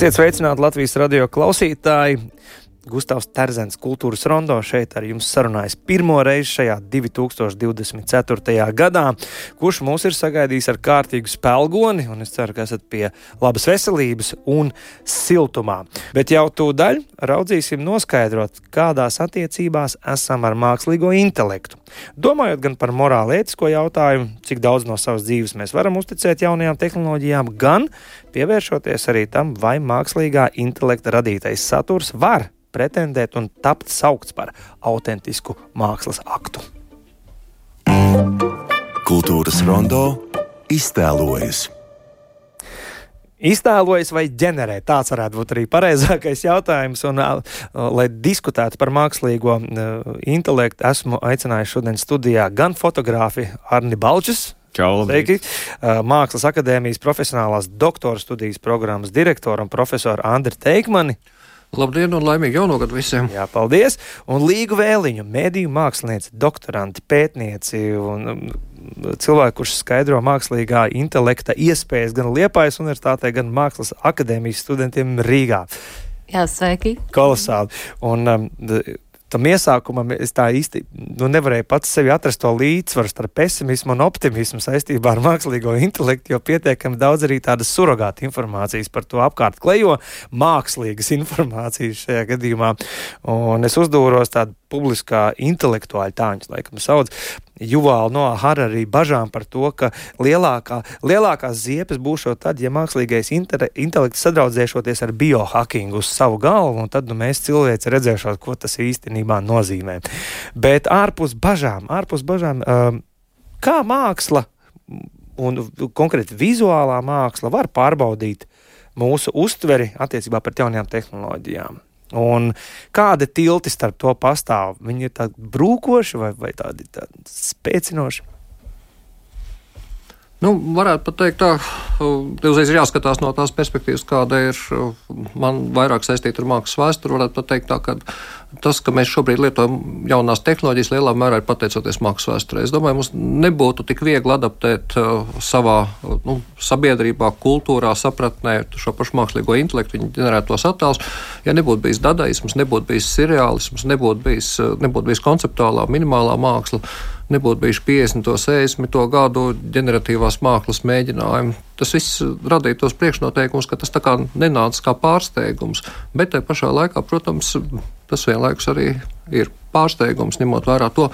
Esiet sveicināti Latvijas radio klausītāji! Gustavs Terzens, kultūras rondo šeit ar jums sarunājas pirmo reizi šajā 2024. gadā, kurš mūs ir sagaidījis ar kārtīgu spēlgoni, un es ceru, ka esat pie labas veselības un siltumā. Bet jau tūdaļ raudzīsim noskaidrot, kādās attiecībās esam ar mākslīgo intelektu. Domājot gan par morāli ētisko jautājumu, cik daudz no savas dzīves mēs varam uzticēt jaunajām tehnoloģijām, gan pievēršoties arī tam, vai mākslīgā intelekta radītais saturs var pretendēt un tapt saukts par autentisku mākslas aktu. Kultūras rondo iztēlojas. Iztēlojas vai ģenerē? Tāds varētu būt arī pareizākais jautājums. Un, lai diskutētu par mākslīgo intelektu, esmu aicinājis šodien studijā gan fotografu Arni Balčus. Čau, Sveiki! Mākslas akadēmijas profesionālās doktora studijas programmas direktoru un profesoru Andriu Teikmani. Labdien un laimīgu jauno gadu visiem! Jā, paldies! Un Līgu Vēliņu, mediju mākslinieci, doktoranti, pētnieci un um, cilvēki, kurš skaidro mākslīgā intelekta iespējas gan Liepājas universitātē, gan Mākslas akadēmijas studentiem Rīgā. Jā, sveiki! Kolosāli! Un, um, tam iesākumam es tā īsti nu, nevarēju pats sevi atrast to līdzsvaru starp pesimismu un optimismu saistībā ar mākslīgo intelektu, jo pietiekami daudz arī tādas surrogāta informācijas par to apkārt klejo, mākslīgas informācijas šajā gadījumā. Un es uzdūros tādu publiskā intelektuāļa tāņus, laikam sauc, Juvāla no Hararī bažām par to, ka lielākā, lielākās ziepes būs tad, ja mākslīgais intelekts sadraudzēšoties ar biohackingu uz savu galvu, un tad nu, mēs cilvēci redzēšot, ko tas īstenībā nozīmē. Bet ārpus bažām, ārpus bažām, um, kā māksla un konkrēti vizuālā māksla var pārbaudīt mūsu uztveri attiecībā pret jaunajām tehnoloģijām. Un kāda tilti starp to pastāv? Viņi ir tādi brūkoši vai, vai tādi, tādi spēcinoši? Nu, varētu pat teikt, tā uzreiz ir jāskatās no tās perspektīvas, kāda ir man vairāk saistīta ar mākslas vēsturi. Varētu pat teikt, tā, ka tas, ka mēs šobrīd lietojam jaunās tehnoloģijas, lielā mērā ir pateicoties mākslas vēsturē. Es domāju, mums nebūtu tik viegli adaptēt savā nu, sabiedrībā, kultūrā, sapratnē šo pašu mākslīgo intelektu, viņa ģenerētos attēlus. Ja nebūtu bijis dadaisms, nebūtu bijis seriālisms, nebūtu bijis, nebūtu bijis konceptuālā, minimālā māksla nebūtu bijuši 50, 60 gadu generatīvās mākslas mēģinājumi. Tas viss radīja tos priekšnoteikumus, ka tas tā kā nenāca kā pārsteigums, bet tajā pašā laikā, protams, tas vienlaikus arī ir pārsteigums, ņemot vērā to,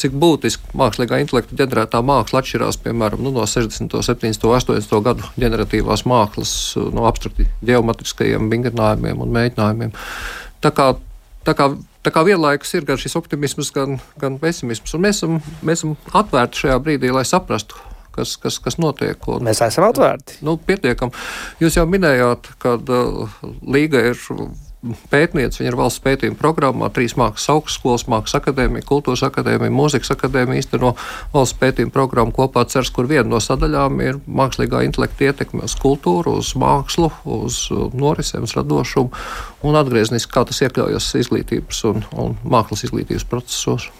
cik būtiski mākslīgā intelekta ģenerētā māksla atšķirās piemēram nu, no 60, 70, 80 gadu generatīvās mākslas, no abstrakti geometriskajiem vingrinājumiem un mēģinājumiem. Tā kā, tā kā Tā kā vienlaikus ir gan šis optimisms, gan, gan pesimisms. Un mēs esam, mēs esam atvērti šajā brīdī, lai saprastu, kas, kas, kas notiek. Un, mēs esam atvērti. Nu, pietiekam. Jūs jau minējāt, ka uh, Līga ir pētniece, viņa ir valsts pētījuma programmā, trīs mākslas augstskolas, mākslas akadēmija, kultūras akadēmija, mūzikas akadēmija īsteno valsts pētījuma programmu kopā cers, kur viena no sadaļām ir mākslīgā intelekta ietekme uz kultūru, uz mākslu, uz norisēm, uz radošumu un atgriezniski, kā tas iekļaujas izglītības un, un mākslas izglītības procesos.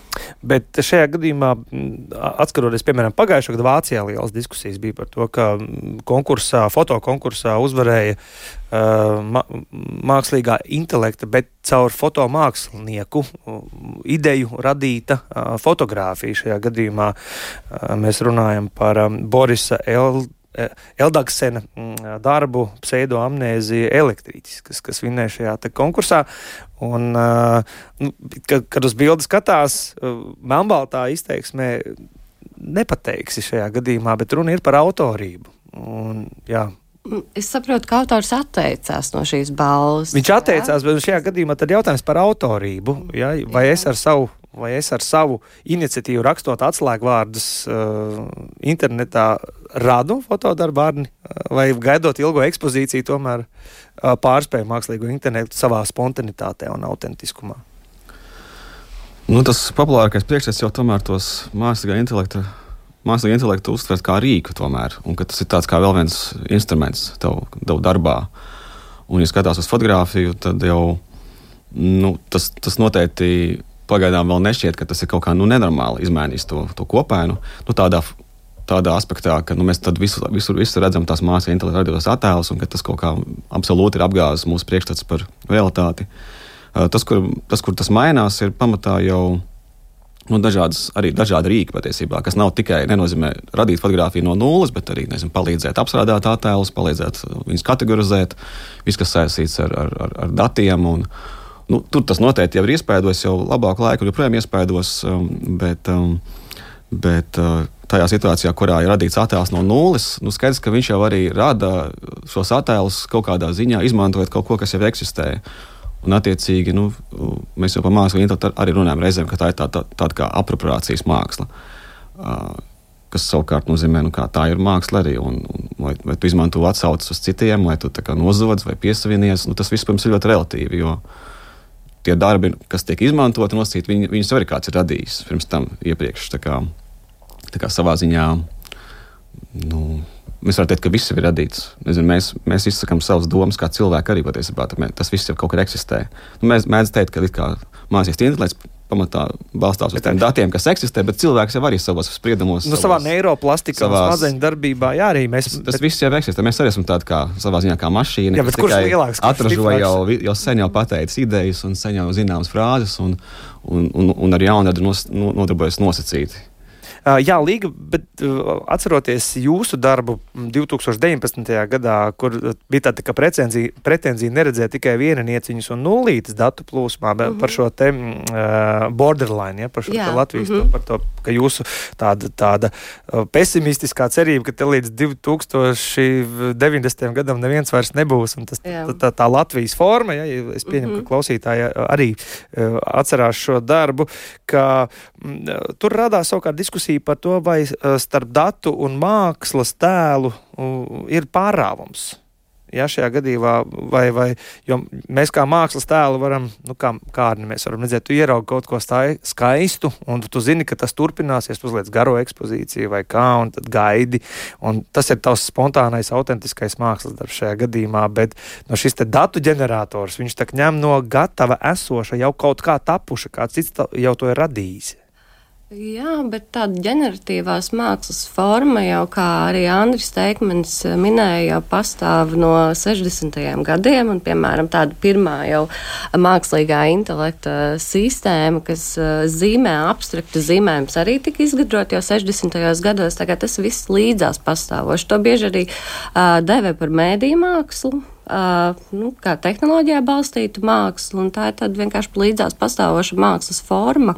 Bet šajā gadījumā, atskatoties, piemēram, pagājušā gada Vācijā, lielas diskusijas bija par to, ka konkursā, fotokonkursā uzvarēja uh, mākslīgā intelekta, bet caur fotomākslinieku ideju radīta uh, fotografija. Šajā gadījumā uh, mēs runājam par um, Borisa L. Eldaksena darbu pseidoamnēzija elektrītis, kas, kas vinnēja šajā konkursā. Un, nu, kad, kad uz bildi skatās, melnbaltā izteiksmē nepateiksi šajā gadījumā, bet runa ir par autorību. Un, jā, Es saprotu, ka autors atteicās no šīs balvas. Viņš atteicās, jā? bet šajā gadījumā tad jautājums par autorību. Jā? Vai jā. es ar savu vai es ar savu iniciatīvu rakstot atslēgvārdus uh, internetā radu fotodarbārni, uh, vai gaidot ilgo ekspozīciju, tomēr uh, pārspēju mākslīgo internetu savā spontanitātē un autentiskumā. Nu, tas populārākais priekšstats jau tomēr tos mākslīgā intelekta. Mākslīgā intelekta uztver kā rīku, tomēr, un tas ir tāds kā vēl viens instruments tev, tev darbā. Un, ja skatās uz fotografiju, tad jau nu, tas, tas noteikti pagaidām vēl nešķiet, ka tas ir kaut kā nu, nenormāli izmainījis to, to kopainu. Nu, tādā, tādā aspektā, ka nu, mēs visur, visur, visur redzam tās mākslas intelektu radītos attēlus, un ka tas kaut kā absolūti ir apgāzis mūsu priekšstats par realitāti. Tas kur, tas, kur tas mainās, ir pamatā jau nu, dažādas, arī dažādi rīki patiesībā, kas nav tikai nenozīmē radīt fotografiju no nulles, bet arī nezinu, palīdzēt apstrādāt attēlus, palīdzēt viņus kategorizēt, viss, kas saistīts ar, ar, ar, ar datiem. Un, nu, tur tas noteikti jau ir iespējams, jau labāku laiku joprojām iespējams, um, bet, um, bet uh, tajā situācijā, kurā ir radīts attēls no nulles, nu, skaidrs, ka viņš jau arī rada šos attēlus kaut kādā ziņā, izmantojot kaut ko, kas jau eksistē. Un, attiecīgi, nu, mēs jau par mākslu arī runājam reizēm, ka tā ir tā, tā, tāda kā apropriācijas māksla. Uh, kas savukārt nozīmē, nu, ka tā ir māksla arī. Un, un, vai, vai tu izmanto atsauces uz citiem, vai tu nozodzi vai piesavienies, nu, tas viss, protams, ir ļoti relatīvi. Jo tie darbi, kas tiek izmantoti, nosīt, viņi, viņus arī kāds ir radījis pirms tam iepriekš. Tā kā, tā kā savā ziņā. Nu, Mēs varam teikt, ka viss ir radīts. Nezinu, mēs, mēs izsakām savas domas, kā cilvēki arī patiesībā. Tas viss jau kaut kur eksistē. Nu, mēs mēdzam teikt, ka mākslinieks intelekts pamatā balstās uz tiem datiem, kas eksistē, bet cilvēks jau arī savos spriedumos. Nu, savā neiroplastikā, savās... smadzeņu darbībā, jā, arī mēs. Tas, tas bet... viss jau eksistē. Mēs arī esam tādi kā savā ziņā kā mašīna. Jā, bet kurš lielāks? Atražoja jau, jau sen jau pateicis idejas un sen jau zināmas frāzes un, un, un, un ar jaunadu nos, nodarbojas nosacīti. Jā, Līga, bet atceroties jūsu darbu 2019. gadā, kur bija tāda pretenzija, pretenzija neredzēt tikai viena nieciņas un nulītes datu plūsmā, mm -hmm. par šo te uh, borderline, ja, par šo Latvijas, mm -hmm. to, par to, ka jūsu tāda, tāda pesimistiskā cerība, ka te līdz 2090. gadam neviens vairs nebūs, un tas, tā, tā, tā Latvijas forma, ja, es pieņemu, mm -hmm. ka klausītāji arī uh, atcerās šo darbu, ka m, tur radās savukārt diskusija diskusija par to, vai eh, starp datu un mākslas tēlu ir pārāvums. Ja šajā gadījumā, vai, vai mēs kā mākslas tēlu varam, nu, kā kārni mēs varam redzēt, tu ieraugi kaut ko stai, skaistu, un tu zini, ka tas turpināsies, uzliec garo ekspozīciju vai kā, un tad gaidi. Un tas ir tavs spontānais, autentiskais mākslas darbs šajā gadījumā, bet no šis te datu ģenerators, viņš tā ņem no gatava esoša, jau kaut kā tapuša, kāds cits jau to ir radījis. Jā, bet tāda ģeneratīvās mākslas forma jau, kā arī Andris Teikmens minēja, jau pastāv no 60. gadiem, un, piemēram, tāda pirmā jau mākslīgā intelekta sistēma, kas zīmē abstraktu zīmējumus, arī tika izgudrot jau 60. gados, tagad tas viss līdzās pastāvoši. To bieži arī uh, deve par mēdīju mākslu nu, kā tehnoloģijā balstītu mākslu, un tā ir tāda vienkārši līdzās pastāvoša mākslas forma.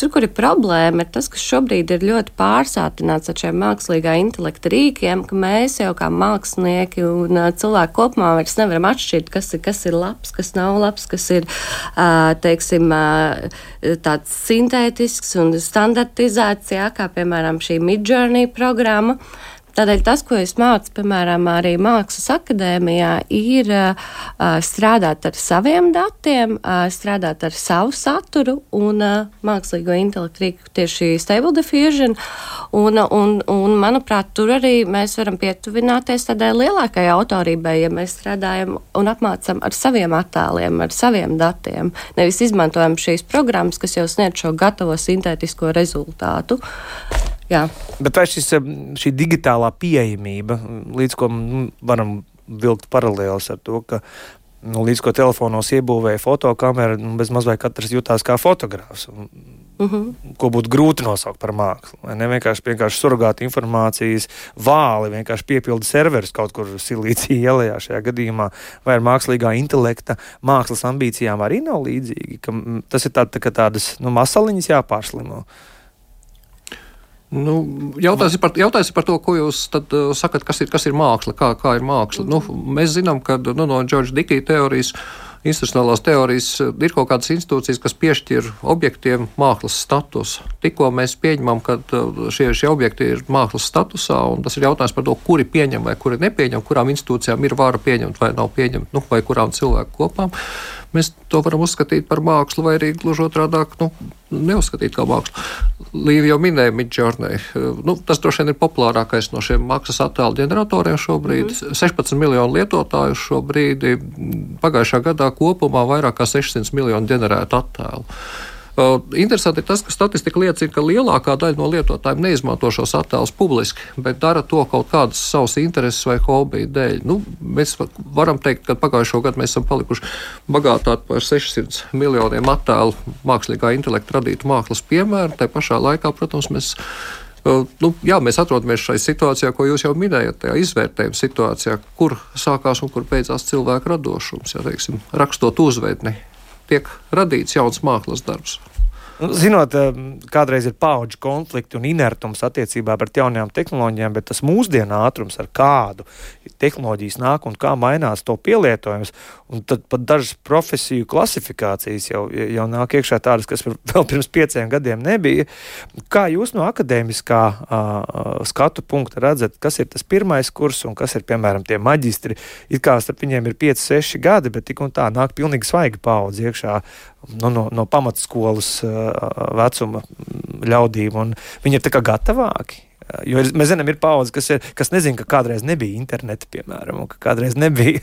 Tur, kur ir problēma, ir tas, ka šobrīd ir ļoti pārsātināts ar šiem mākslīgā intelekta rīkiem, ka mēs jau kā mākslinieki un cilvēki kopumā vairs nevaram atšķirt, kas ir, kas ir labs, kas nav labs, kas ir, teiksim, tāds sintētisks un standartizēts, jā, kā piemēram šī Midjourney programma. Tādēļ tas, ko es mācu, piemēram, arī Mākslas akadēmijā, ir uh, strādāt ar saviem datiem, uh, strādāt ar savu saturu un uh, mākslīgo intelektu rīku tieši Stable Diffusion. Un, un, un, manuprāt, tur arī mēs varam pietuvināties tādai lielākai autorībai, ja mēs strādājam un apmācam ar saviem attēliem, ar saviem datiem. Nevis izmantojam šīs programmas, kas jau sniedz šo gatavo sintētisko rezultātu. Jā. Bet vai šis, šī digitālā pieejamība, līdz ko varam vilkt paralēlus ar to, ka nu, līdz ko telefonos iebūvēja fotokameru, nu, bez mazliet katrs jutās kā fotogrāfs. Un, uh -huh. Ko būtu grūti nosaukt par mākslu. Ne vienkārši, vienkārši surrogāta informācijas vāli, vienkārši piepildu serverus kaut kur silīcija ielā šajā gadījumā, vai ar mākslīgā intelekta mākslas ambīcijām arī nav līdzīgi. Tas ir tā, tā, tādas nu, masaliņas jāpārslimo. Nu, jautājums, ir par, jautājums ir par to, ko jūs tad, uh, sakat, kas ir, kas ir māksla, kā, kā ir māksla. Nu, mēs zinām, ka nu, no Džordža Dikija teorijas, institucionālās teorijas uh, ir kaut kādas institūcijas, kas piešķir objektiem mākslas status. Tikko mēs pieņemam, ka uh, šie, šie objekti ir mākslas statusā, un tas ir jautājums par to, kuri pieņem vai kuri nepieņem, kurām institūcijām ir vara pieņemt vai nav pieņemt, nu, vai kurām cilvēku kopām mēs to varam uzskatīt par mākslu, vai arī gluži otrādi nu, neuzskatīt kā mākslu. Līva jau minēja Midjourney. Nu, tas droši vien ir populārākais no šiem maksas attēlu ģeneratoriem šobrīd. Mm -hmm. 16 miljonu lietotāju šobrīd. Pagājušā gadā kopumā vairāk kā 600 miljonu ģenerētu attēlu. Interesanti ir tas, ka statistika liecina, ka lielākā daļa no lietotājiem neizmanto šos attēlus publiski, bet dara to kaut kādas savas intereses vai hobiju dēļ. Nu, mēs varam teikt, ka pagājušo gadu mēs esam palikuši bagātāki par 600 miljoniem attēlu mākslīgā intelekta radītu mākslas piemēru. Tā pašā laikā, protams, mēs nu, jā, mēs atrodamies šajā situācijā, ko jūs jau minējat, tajā izvērtējuma situācijā, kur sākās un kur beidzās cilvēka radošums. Jā, teiksim, rakstot uzvedni, tiek radīts jauns mākslas darbs. Nu, zinot, kādreiz ir paudžu konflikti un inertums attiecībā pret jaunajām tehnoloģijām, bet tas mūsdienu ātrums, ar kādu tehnoloģijas nāk un kā mainās to pielietojums, un tad pat dažas profesiju klasifikācijas jau, jau nāk iekšā tādas, kas vēl pirms pieciem gadiem nebija. Kā jūs no akadēmiskā uh, skatu punkta redzat, kas ir tas pirmais kurs un kas ir, piemēram, tie maģistri? It kā starp viņiem ir 5, 6 gadi, bet tik un tā nāk pilnīgi svaigi paudze iekšā no, no, no pamatskolas uh, vecuma ļaudīm. Viņi ir tā kā gatavāki. Jo ir, mēs zinām, ir paudze, kas, ir, kas nezina, ka kādreiz nebija interneta, piemēram, un ka kādreiz nebija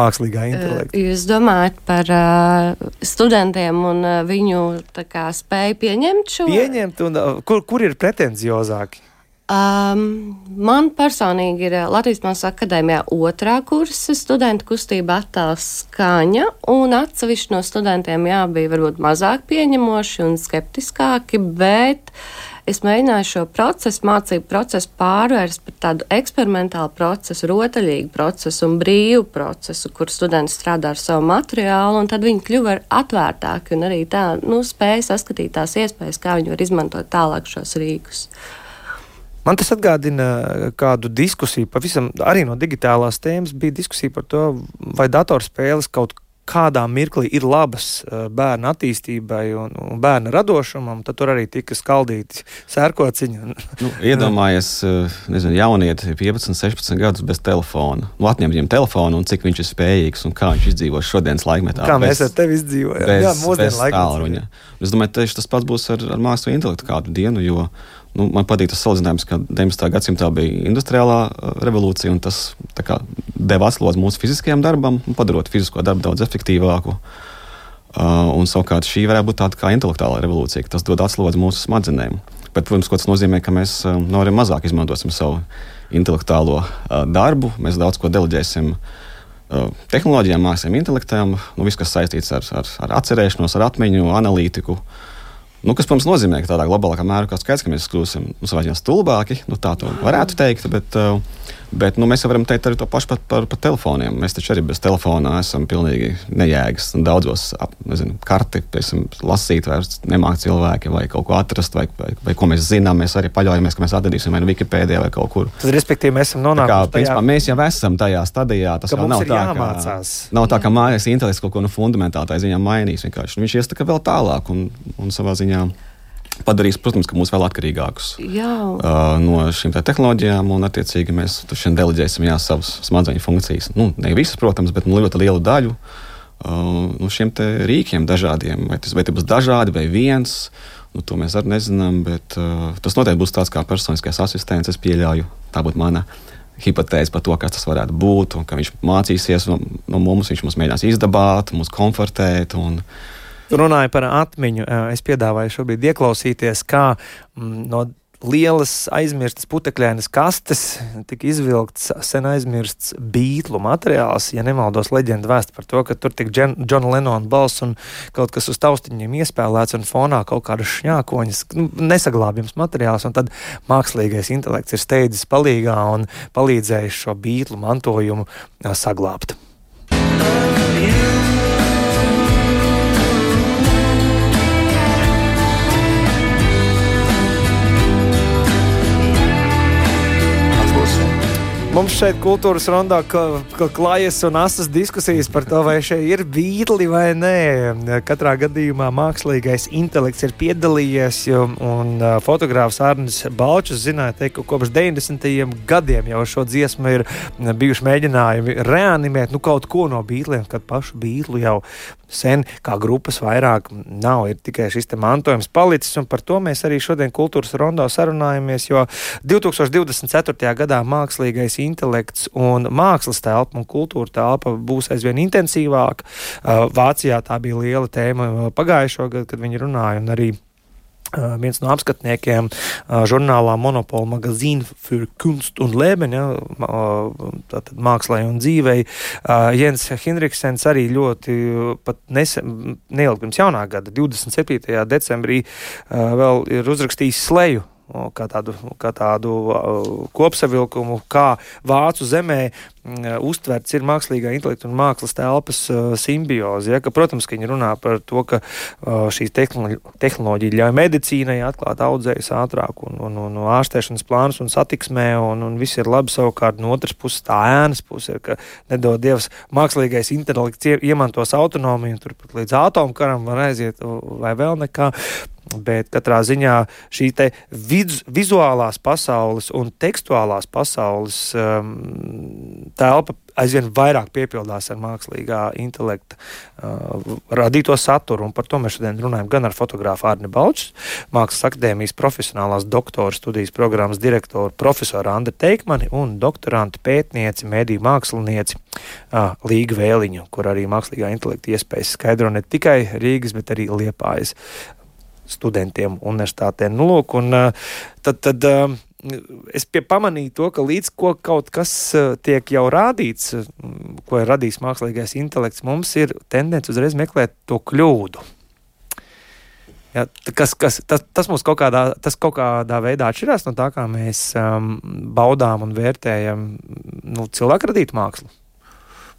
mākslīgā intelekta. Jūs domājat par uh, studentiem un uh, viņu kā, spēju pieņemt šo? Pieņemt, un uh, kur, kur ir pretenziozāki? Um, man personīgi ir eh, Latvijas Mākslas akadēmijā otrā kursa studenta kustība attēls skaņa, un atsevišķi no studentiem jā, bija varbūt mazāk pieņemoši un skeptiskāki, bet es mēģināju šo procesu, mācību procesu pārvērst par tādu eksperimentālu procesu, rotaļīgu procesu un brīvu procesu, kur studenti strādā ar savu materiālu, un tad viņi kļuva atvērtāki un arī tā, nu, spēja saskatīt tās iespējas, kā viņi var izmantot tālāk šos rīkus. Man tas atgādina kādu diskusiju, pavisam arī no digitālās tēmas bija diskusija par to, vai datorspēles kaut kādā mirklī ir labas eh, bērnu attīstībai un, un bērnu radošumam, tad tur arī tika skaldīti sērkociņi. Nu, iedomājies, eh, nezinu, jaunieti 15, 16 gadus bez telefona. Nu, atņemt viņam telefonu un cik viņš ir spējīgs un kā viņš izdzīvo šodienas laikmetā. Kā bez, mēs ar tevi izdzīvojam? Bez, Jā, mūsdienu laikmetā. Es domāju, tieši tas pats būs ar, ar mākslu intelektu kādu dienu, jo Nu, man patīk tas salīdzinājums, ka 19. gadsimtā bija industriālā uh, revolūcija, un tas kā, deva atslodzi mūsu fiziskajam darbam, padarot fizisko darbu daudz efektīvāku. Uh, un savukārt šī varētu būt tāda kā intelektuālā revolūcija, ka tas dod atslodzi mūsu smadzenēm. Bet, protams, tas nozīmē, ka mēs uh, no arī mazāk izmantosim savu intelektuālo uh, darbu, mēs daudz ko deleģēsim uh, tehnoloģijām, māksliem, intelektam, nu, viss, kas saistīts ar, ar, ar atcerēšanos, ar atmiņu, analītiku. Nu, kas, protams, nozīmē, ka tādā globālākā mērā skaidrs, ka mēs kļūsim nu, savā ziņā stulbāki. Nu, tā varētu teikt, bet uh, Bet nu, mēs varam teikt arī to pašu par, par, par telefoniem. Mēs taču arī bez telefona esam pilnīgi nejēgas. Daudzos nezinu, karti, piemēram, lasīt, vairs nemāk cilvēki vai kaut ko atrast, vai, vai, vai ko mēs zinām. Mēs arī paļaujamies, ka mēs atradīsim vai nu Wikipēdijā vai kaut kur. Tad, respektīvi, mēs esam nonākuši tajā... principā, mēs jau esam tajā stadijā. Tas jau nav tā, ka, nav tā, ka mājas intelekts kaut ko nu fundamentālā ziņā mainīs. Vienkārši. Viņš ies tā kā vēl tālāk un, un savā ziņā padarīs, protams, mūs vēl atkarīgākus uh, no šīm tehnoloģijām, un attiecīgi mēs šodien deleģēsim jā, savas smadzeņu funkcijas. Nu, ne visas, protams, bet nu, ļoti lielu daļu uh, no šiem rīkiem dažādiem. Vai tas vai būs dažādi vai viens. Nu, to mēs arī nezinām, bet uh, tas noteikti būs tāds kā personiskais asistents. Es pieļauju, tā būtu mana hipotēze par to, kas tas varētu būt, viņš mācīsies no, no mums, viņš mums mēģinās izdabāt, mūs komfortēt. Un, uh, Runāju par atmiņu. Es piedāvāju šobrīd ieklausīties, kā mm, no lielas aizmirstas putekļainas kastes tika izvilkts sen aizmirsts beiglu materiāls. Ja nemaldos, leģenda vēsta par to, ka tur tika Džona Lenona balss un kaut kas uz taustiņiem iespēlēts un fonā kaut kādas šņākoņas, nu, nesaglābjams materiāls. Un tad mākslīgais intelekts ir steidzis palīgā un palīdzējis šo beiglu mantojumu saglabāt. Mums šeit kultūras rondā klājas un asas diskusijas par to, vai šeit ir vītli vai nē. Katrā gadījumā mākslīgais intelekts ir piedalījies, un fotogrāfs Arnis Balčs zināja, teikt, ka kopš 90. gadiem jau šo dziesmu ir bijuši mēģinājumi reanimēt nu, kaut ko no bītliem, kad pašu bītlu jau sen kā grupas vairāk nav. Ir tikai šis mantojums palicis, un par to mēs arī šodien kultūras rondā sarunājamies, jo 2024. gadā mākslīgais intelekts un mākslas telpa un kultūra telpa būs aizvien intensīvāka. Vācijā tā bija liela tēma pagājušo gadu, kad viņi runāja un arī viens no apskatniekiem žurnālā Monopola magazīna für Kunst un Leben, ja, tātad mākslai un dzīvei. Jens Hinriksens arī ļoti pat nesen, neilgi pirms jaunā gada, 27. decembrī, vēl ir uzrakstījis sleju kā tādu, kā tādu kopsavilkumu, kā vācu zemē uztverts ir mākslīgā intelekta un mākslas telpas simbioze. Ja, ka, protams, ka viņi runā par to, ka šīs tehnoloģija ļauj medicīnai atklāt audzējus ātrāk un, un, un, un ārstēšanas plānus un satiksmē, un, un viss ir labi. Savukārt no otras puses tā ēnas puse ir, ka nedod Dievs mākslīgais intelekts iemantos autonomiju, turpat līdz atomkaram var aiziet vai vēl nekā. Bet katrā ziņā šī viz, vizuālās pasaules un tekstuālās pasaules um, telpa aizvien vairāk piepildās ar mākslīgā intelekta uh, radīto saturu. Un par to mēs šodien runājam gan ar fotografu Arni Balčs, Mākslas akadēmijas profesionālās doktora studijas programmas direktoru profesoru Andru Teikmani un doktorantu pētnieci, mediju mākslinieci uh, Līga Vēliņu, kur arī mākslīgā intelekta iespējas skaidro ne tikai Rīgas, bet arī Liepājas studentiem universitātē. Nu, lūk, un, tad, tad es pamanīju to, ka līdz ko kaut kas tiek jau rādīts, ko ir radījis mākslīgais intelekts, mums ir tendence uzreiz meklēt to kļūdu. Ja, kas, kas, tas, tas mums kaut kādā, tas kaut kādā veidā atšķirās no tā, kā mēs um, baudām un vērtējam nu, cilvēku radītu mākslu.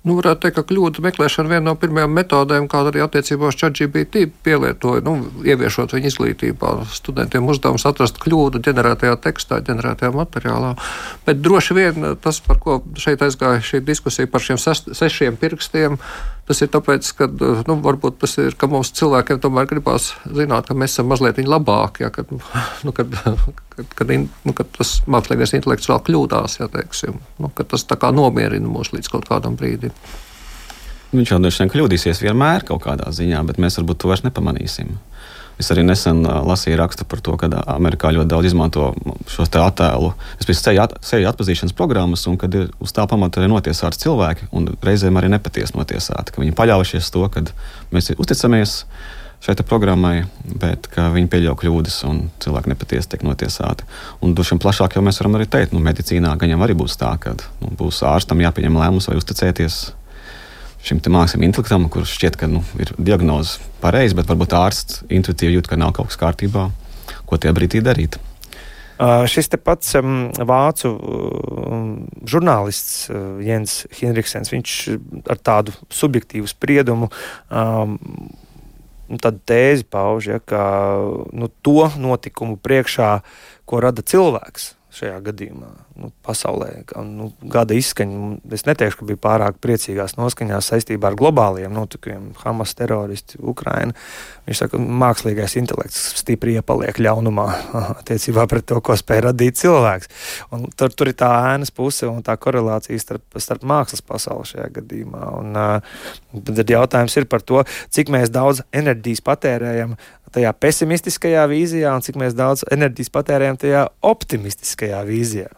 Nu, varētu teikt, ka kļūdu meklēšana viena no pirmajām metodēm, kāda arī attiecībā uz ChatGPT pielietoja, nu, ieviešot viņu izglītībā. Studentiem uzdevums atrast kļūdu ģenerētajā tekstā, ģenerētajā materiālā. Bet droši vien tas, par ko šeit aizgāja šī diskusija par šiem sešiem pirkstiem, Tas ir tāpēc, ka nu, varbūt tas ir, ka mums cilvēkiem tomēr gribās zināt, ka mēs esam mazliet labāki, ja, kad, nu, kad, kad, kad, nu, kad tas mākslīgais intelekts vēl kļūdās, ja teiksim, nu, tas nomierina mūs līdz kaut kādam brīdim. Viņš jau droši vien kļūdīsies vienmēr kaut kādā ziņā, bet mēs varbūt to vairs nepamanīsim. Es arī nesen lasīju rakstu par to, ka Amerikā ļoti daudz izmanto šos attēlu, seju at, atpazīšanas programmas, un kad ir uz tā pamata arī notiesāti cilvēki, un reizēm arī nepatiesi notiesāti, ka viņi paļaujušies to, ka mēs uzticamies šai programmai, bet viņi pieļauj kļūdas un cilvēki nepatiesi tiek notiesāti. Un droši vien plašāk jau mēs varam arī teikt, nu, medicīnā gan jau arī būs tā, ka nu, būs ārstam jāpieņem lēmums vai uzticēties šim māksliniekam, intelektam, kurš šķiet, ka nu, ir diagnoze pareiza, bet varbūt ārsts intuitīvi jūt, ka nav kaut kas kārtībā, ko tajā brīdī darīt. Uh, šis pats um, vācu um, žurnālists uh, Jens Henriksens, viņš ar tādu subjektīvu spriedumu um, tādu tēzi pauž, ja, ka nu, to notikumu priekšā, ko rada cilvēks, šajā gadījumā. Nu, pasaulē kā, nu, gada izskaņa, es neteikšu, ka bija pārāk priecīgās noskaņās saistībā ar globāliem notikumiem, Hamas teroristi, Ukraina. Viņš saka, ka mākslīgais intelekts stipri iepaliek ļaunumā attiecībā pret to, ko spēj radīt cilvēks. Un tur, tur ir tā ēnas puse un tā korelācija starp, starp mākslas pasauli šajā gadījumā. Un, uh, tad jautājums ir par to, cik mēs daudz enerģijas patērējam tajā pesimistiskajā vīzijā un cik daudz enerģijas patērējam tajā optimistiskajā vīzijā.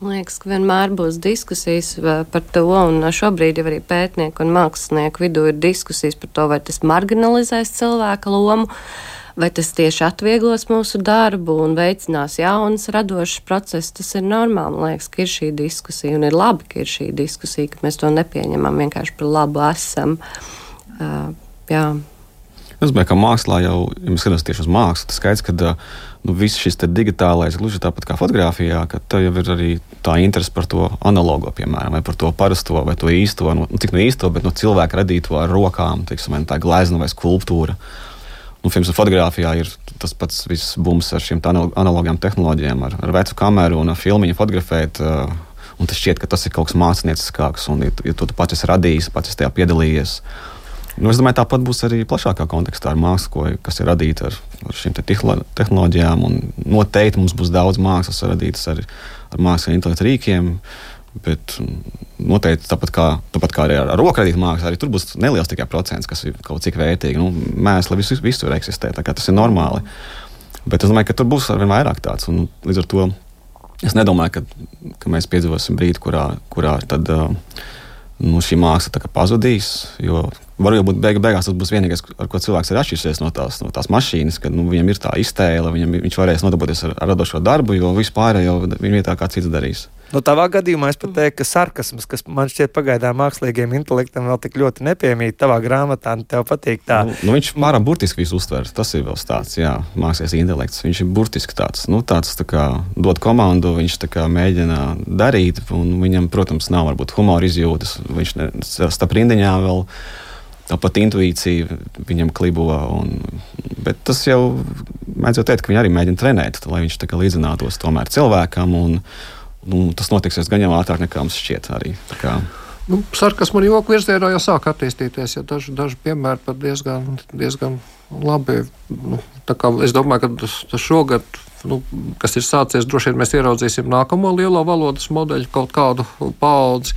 Man liekas, ka vienmēr būs diskusijas uh, par to, un šobrīd jau arī pētnieku un mākslinieku vidū ir diskusijas par to, vai tas marginalizēs cilvēka lomu, vai tas tieši atvieglos mūsu darbu un veicinās jaunas radošas procesus. Tas ir normāli. Man liekas, ka ir šī diskusija, un ir labi, ka ir šī diskusija, ka mēs to nepieņemam vienkārši par labu esam. Uh, jā. Es domāju, ka mākslā jau, ja mēs skatāmies tieši uz mākslu, tas skaidrs, ka nu, viss šis digitālais, gluži tāpat kā fotografijā, ka tev jau ir arī tā interese par to analogo, piemēram, vai par to parasto, vai to īsto, nu, tik no īsto, bet no cilvēka radīto ar rokām, teiksim, tā glezna vai skulptūra. Nu, filmas un fotografijā ir tas pats viss bums ar šīm analogām tehnoloģijām, ar, ar vecu kameru un filmu fotografēt. Uh, un tas šķiet, ka tas ir kaut kas mākslinieckāks, un ja, ja tu, tu pats esi radījis, pats esi tajā piedalījies. Uh, Nu, es domāju, tāpat būs arī plašākā kontekstā ar mākslu, kas ir radīta ar, ar šīm te tehnoloģijām. Noteikti mums būs daudz mākslas radītas ar, ar mākslas intelektu rīkiem. Bet noteikti tāpat kā, tāpat kā arī ar, ar roku radītu mākslu, arī tur būs neliels tikai procents, kas ir kaut cik vērtīgi. Nu, Mēsli visur, visur eksistē, tas ir normāli. Bet es domāju, ka tur būs arvien vairāk tāds. Un, līdz ar to Es nedomāju, ka, ka mēs piedzīvosim brīdi, kurā, kurā tad, nu, šī māksla pazudīs. Jo varbūt beig beigās tas būs vienīgais, ar ko cilvēks ir atšķirsies no tās, no tās mašīnas, kad nu, viņam ir tā iztēle, viņam, viņš varēs nodarboties ar, ar radošo darbu, jo vispār jau viņa vietā kā cits darīs. Nu, tavā gadījumā es pat teiktu, ka sarkasms, kas man šķiet pagaidām mākslīgiem intelektam vēl tik ļoti nepiemīt, tavā grāmatā tev patīk tā. Nu, nu, viņš pārāk burtiski visu uztver. Tas ir vēl tāds, jā, mākslīgais intelekts. Viņš ir burtiski tāds, nu, tāds tā kā dod komandu, viņš kā, mēģina darīt, un viņam, protams, nav varbūt humora izjūtas. Viņš ne, starp rindiņām vēl. Tāpat intuīcija viņam klibo. Un, bet tas jau mēdz jau teikt, ka viņi arī mēģina trenēt, lai viņš līdzinātos tomēr cilvēkam. Un, nu, tas notiksies gan jau ātrāk nekā mums šķiet. Arī, nu, Sarkasmu un joku virzienā jau sāk attīstīties. Ja daži, daži piemēri pat diezgan, diezgan labi. Nu, es domāju, ka šogad, nu, kas ir sācies, droši vien mēs ieraudzīsim nākamo lielo valodas modeļu, kaut kādu paudzi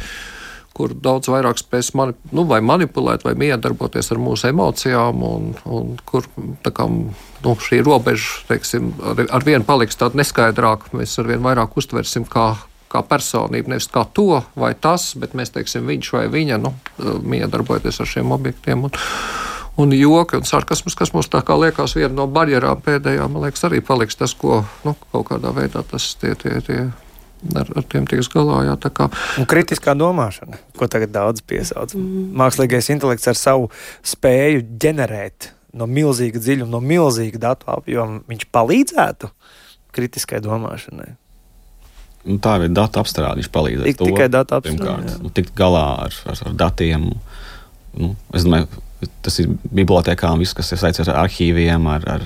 kur daudz vairāk spēs mani, nu, vai manipulēt, vai miedarboties ar mūsu emocijām, un, un kur kā, nu, šī robeža teiksim, ar, ar vienu paliks tāda neskaidrāka. Mēs ar vien vairāk uztversim kā, kā personību, nevis kā to vai tas, bet mēs teiksim viņš vai viņa, nu, miedarbojoties ar šiem objektiem. Un, un joki un sarkasms, kas mums tā kā liekas viena no barjerām pēdējā, man liekas, arī paliks tas, ko nu, kaut kādā veidā tas tie, tie, tie ar, ar tiem tiks galā. Jā, kā... Un kritiskā domāšana, ko tagad daudz piesauc. Mm. Mākslīgais intelekts ar savu spēju ģenerēt no milzīga dziļuma, no milzīga datu apjoma, viņš palīdzētu kritiskai domāšanai. Nu, tā ir datu apstrāde. Viņš palīdz Tik, to, tikai datu apstrāde. Nu, tikt galā ar, ar, ar datiem. Nu, es domāju, tas ir bibliotekām, viss, kas ir saistīts ar arhīviem, ar, ar,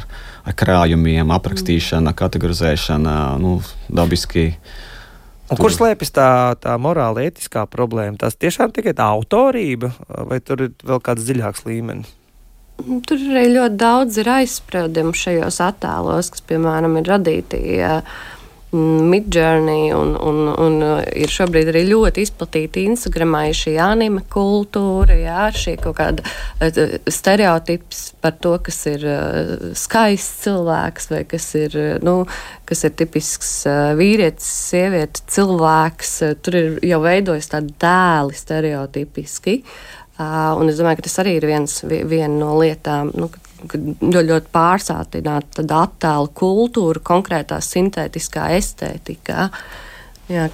ar krājumiem, aprakstīšana, kategorizēšana, nu, dabiski. Uh, Un. Kur slēpjas tā, tā morāla, etiskā problēma? Tas tiešām tikai tā autorība, vai tur ir vēl kāds dziļāks līmenis? Tur arī ļoti daudz ir aizspriedumu šajos attēlos, kas, piemēram, ir radīti. Ja Midjourney un, un, un uh, ir šobrīd arī ļoti izplatīta Instagramā šī anime kultūra, jā, šī kaut kāda uh, stereotips par to, kas ir uh, skaists cilvēks vai kas ir, nu, kas ir tipisks vīrietis, sieviete, cilvēks. Tur ir jau veidojas tādi dēli stereotipiski. Un es domāju, ka tas arī ir viens, viena no lietām, nu, ļoti, ļoti pārsātināta attēlu kultūra, konkrētā sintētiskā estētikā. Jā,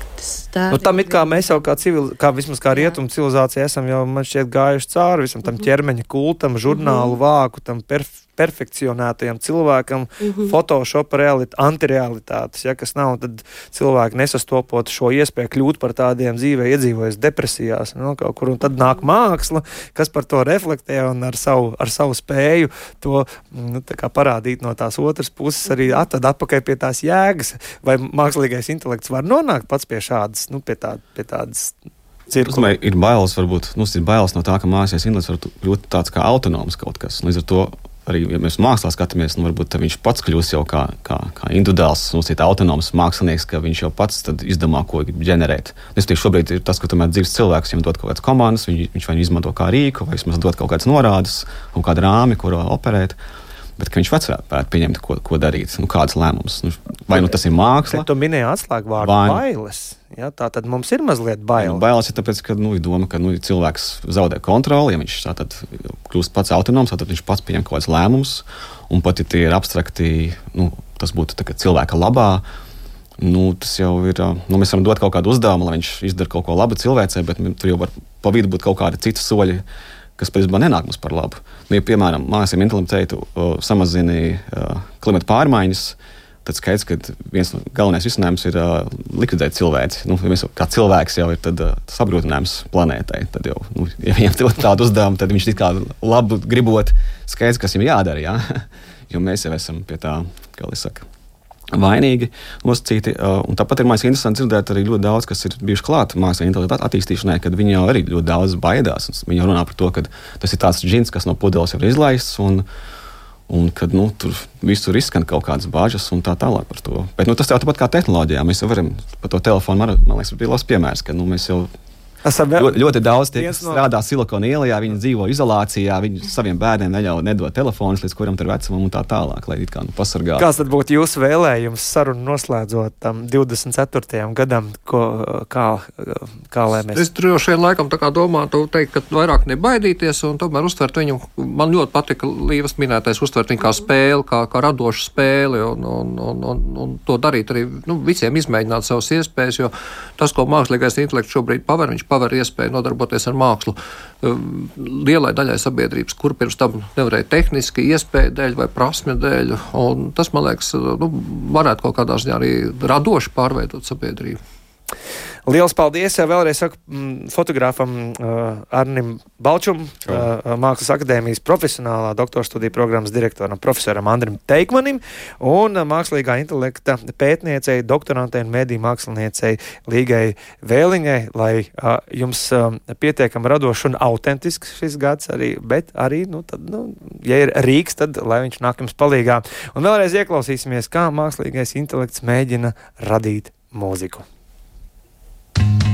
nu, tam ir kā mēs jau kā, civil, kā, kā rietumu civilizācija esam jau, šķiet, gājuši cauri visam tam mhm. ķermeņa kultam, žurnālu mm -hmm. vāku, tam perf perfekcionētajam cilvēkam, mm -hmm. Photoshop realitāte, antirealitātes, ja, kas nav, tad cilvēki nesastopot šo iespēju kļūt par tādiem dzīvē, iedzīvojas depresijās, no, nu, kaut kur, un tad nāk māksla, kas par to reflektē un ar savu, ar savu spēju to nu, parādīt no tās otras puses, arī atad atpakaļ pie tās jēgas, vai mākslīgais intelekts var nonākt pats pie šādas, nu, pie, tā, pie tādas Es domāju, ir bailes, varbūt nu, ir bailes no tā, ka mākslinieks intelekts var kļūt tāds kā autonoms kaut kas. Līdz ar to arī, ja mēs mākslā skatāmies, nu, varbūt viņš pats kļūs jau kā, kā, kā individuāls, nu, autonoms mākslinieks, ka viņš jau pats izdomā, ko ģenerēt. Es tieši šobrīd ir tas, ka tomēr dzīves cilvēks viņam dod kaut kādas komandas, viņš, viņš vai izmanto kā rīku, vai vismaz dod kaut kādas norādes, kaut kādu rāmi, kuru operēt. Bet viņš pats varētu pieņemt, ko, ko darīt, nu, kādas lēmumus. Nu, vai nu tas ir māksla? Tu minēji atslēgvārdu vai... bailes. Ja, tā tad mums ir mazliet bail. Nu, bailes ir tāpēc, ka nu, doma, ka nu, cilvēks zaudē kontroli. Ja viņš tātad kļūst pats autonoms, tad viņš pats pieņem kaut kādus lēmumus. Un pat ja tie ir abstrakti, nu, tas būtu cilvēka labā. Nu, tas jau ir. Nu, mēs varam dot kaut kādu uzdevumu, lai viņš izdara kaut ko labu cilvēcei, bet tur jau var pa vidu būt kaut kādi citi soļi, kas patiesībā nenāk mums par labu. Nu, ja, piemēram, mākslinieks intelektu samazina uh, klimata pārmaiņas, tad skaidrs, ka viens no galvenais risinājums ir uh, likvidēt cilvēci. Nu, ja mēs kā cilvēks jau ir tad, uh, tas apgrūtinājums planētai. Tad jau, nu, ja viņam ir tāda uzdevuma, tad viņš kā labi gribot, skaidrs, kas viņam jādara. Jā? jo mēs jau esam pie tā, kā lai saka. Vainīgi nosacīti. Uh, tāpat ir mākslinieks interesanti dzirdēt arī ļoti daudz, kas ir bijuši klāti mākslinieku intelektu attīstīšanai, kad viņi jau arī ļoti daudz baidās. Viņi runā par to, ka tas ir tāds džins, kas no pudeles jau ir izlaists. Un, Un kad nu, tur visur izskan kaut kādas bāžas un tā tālāk par to. Bet nu, tas jau tāpat kā tehnoloģijā. Mēs jau varam par to telefonu, man, man liekas, bija labs piemērs, ka nu, mēs jau ļoti, ļoti daudz tie, kas no- strādā Silikona ielā, viņi dzīvo izolācijā, viņi saviem bērniem neļauj nedot telefonus, līdz kuram tur vecumam un tā tālāk, lai it kā nu, pasargātu. Kāds tad būtu jūsu vēlējums sarunu noslēdzot tam 24. gadam, ko, kā, kā lai mēs Es droši vien laikam tā kā domātu, teikt, ka vairāk nebaidīties un tomēr uztvert viņu. Man ļoti patika Līvas minētais, uztvert viņu kā spēli, kā, kā radošu spēli un, un, un, un, un to darīt arī nu, visiem izmēģināt savas iespējas, jo tas, ko mākslīgais intelekts šobrīd paver, viņš paver iespēju nodarboties ar mākslu um, lielai daļai sabiedrības, kur pirms tam nevarēja tehniski, iespēju dēļ vai prasme dēļ. Tas, man liekas, nu, varētu kaut kādā ziņā arī radoši pārveidot sabiedrību. Liels paldies! Vēlreiz saku mm, fotogrāfam uh, Arnim Balčum, uh, Mākslas akadēmijas profesionālā doktora studiju programmas direktoram, profesoram Andrim Teikmanim un uh, mākslīgā intelekta pētniecei, doktorantei un mēdī māksliniecei Līgai Vēliņai, lai uh, jums um, pietiekami radošs un autentisks šis gads arī, bet arī, nu, tad, nu, ja ir rīks, tad lai viņš nāk jums palīgā. Un vēlreiz ieklausīsimies, kā mākslīgais intelekts mēģina radīt mūziku. you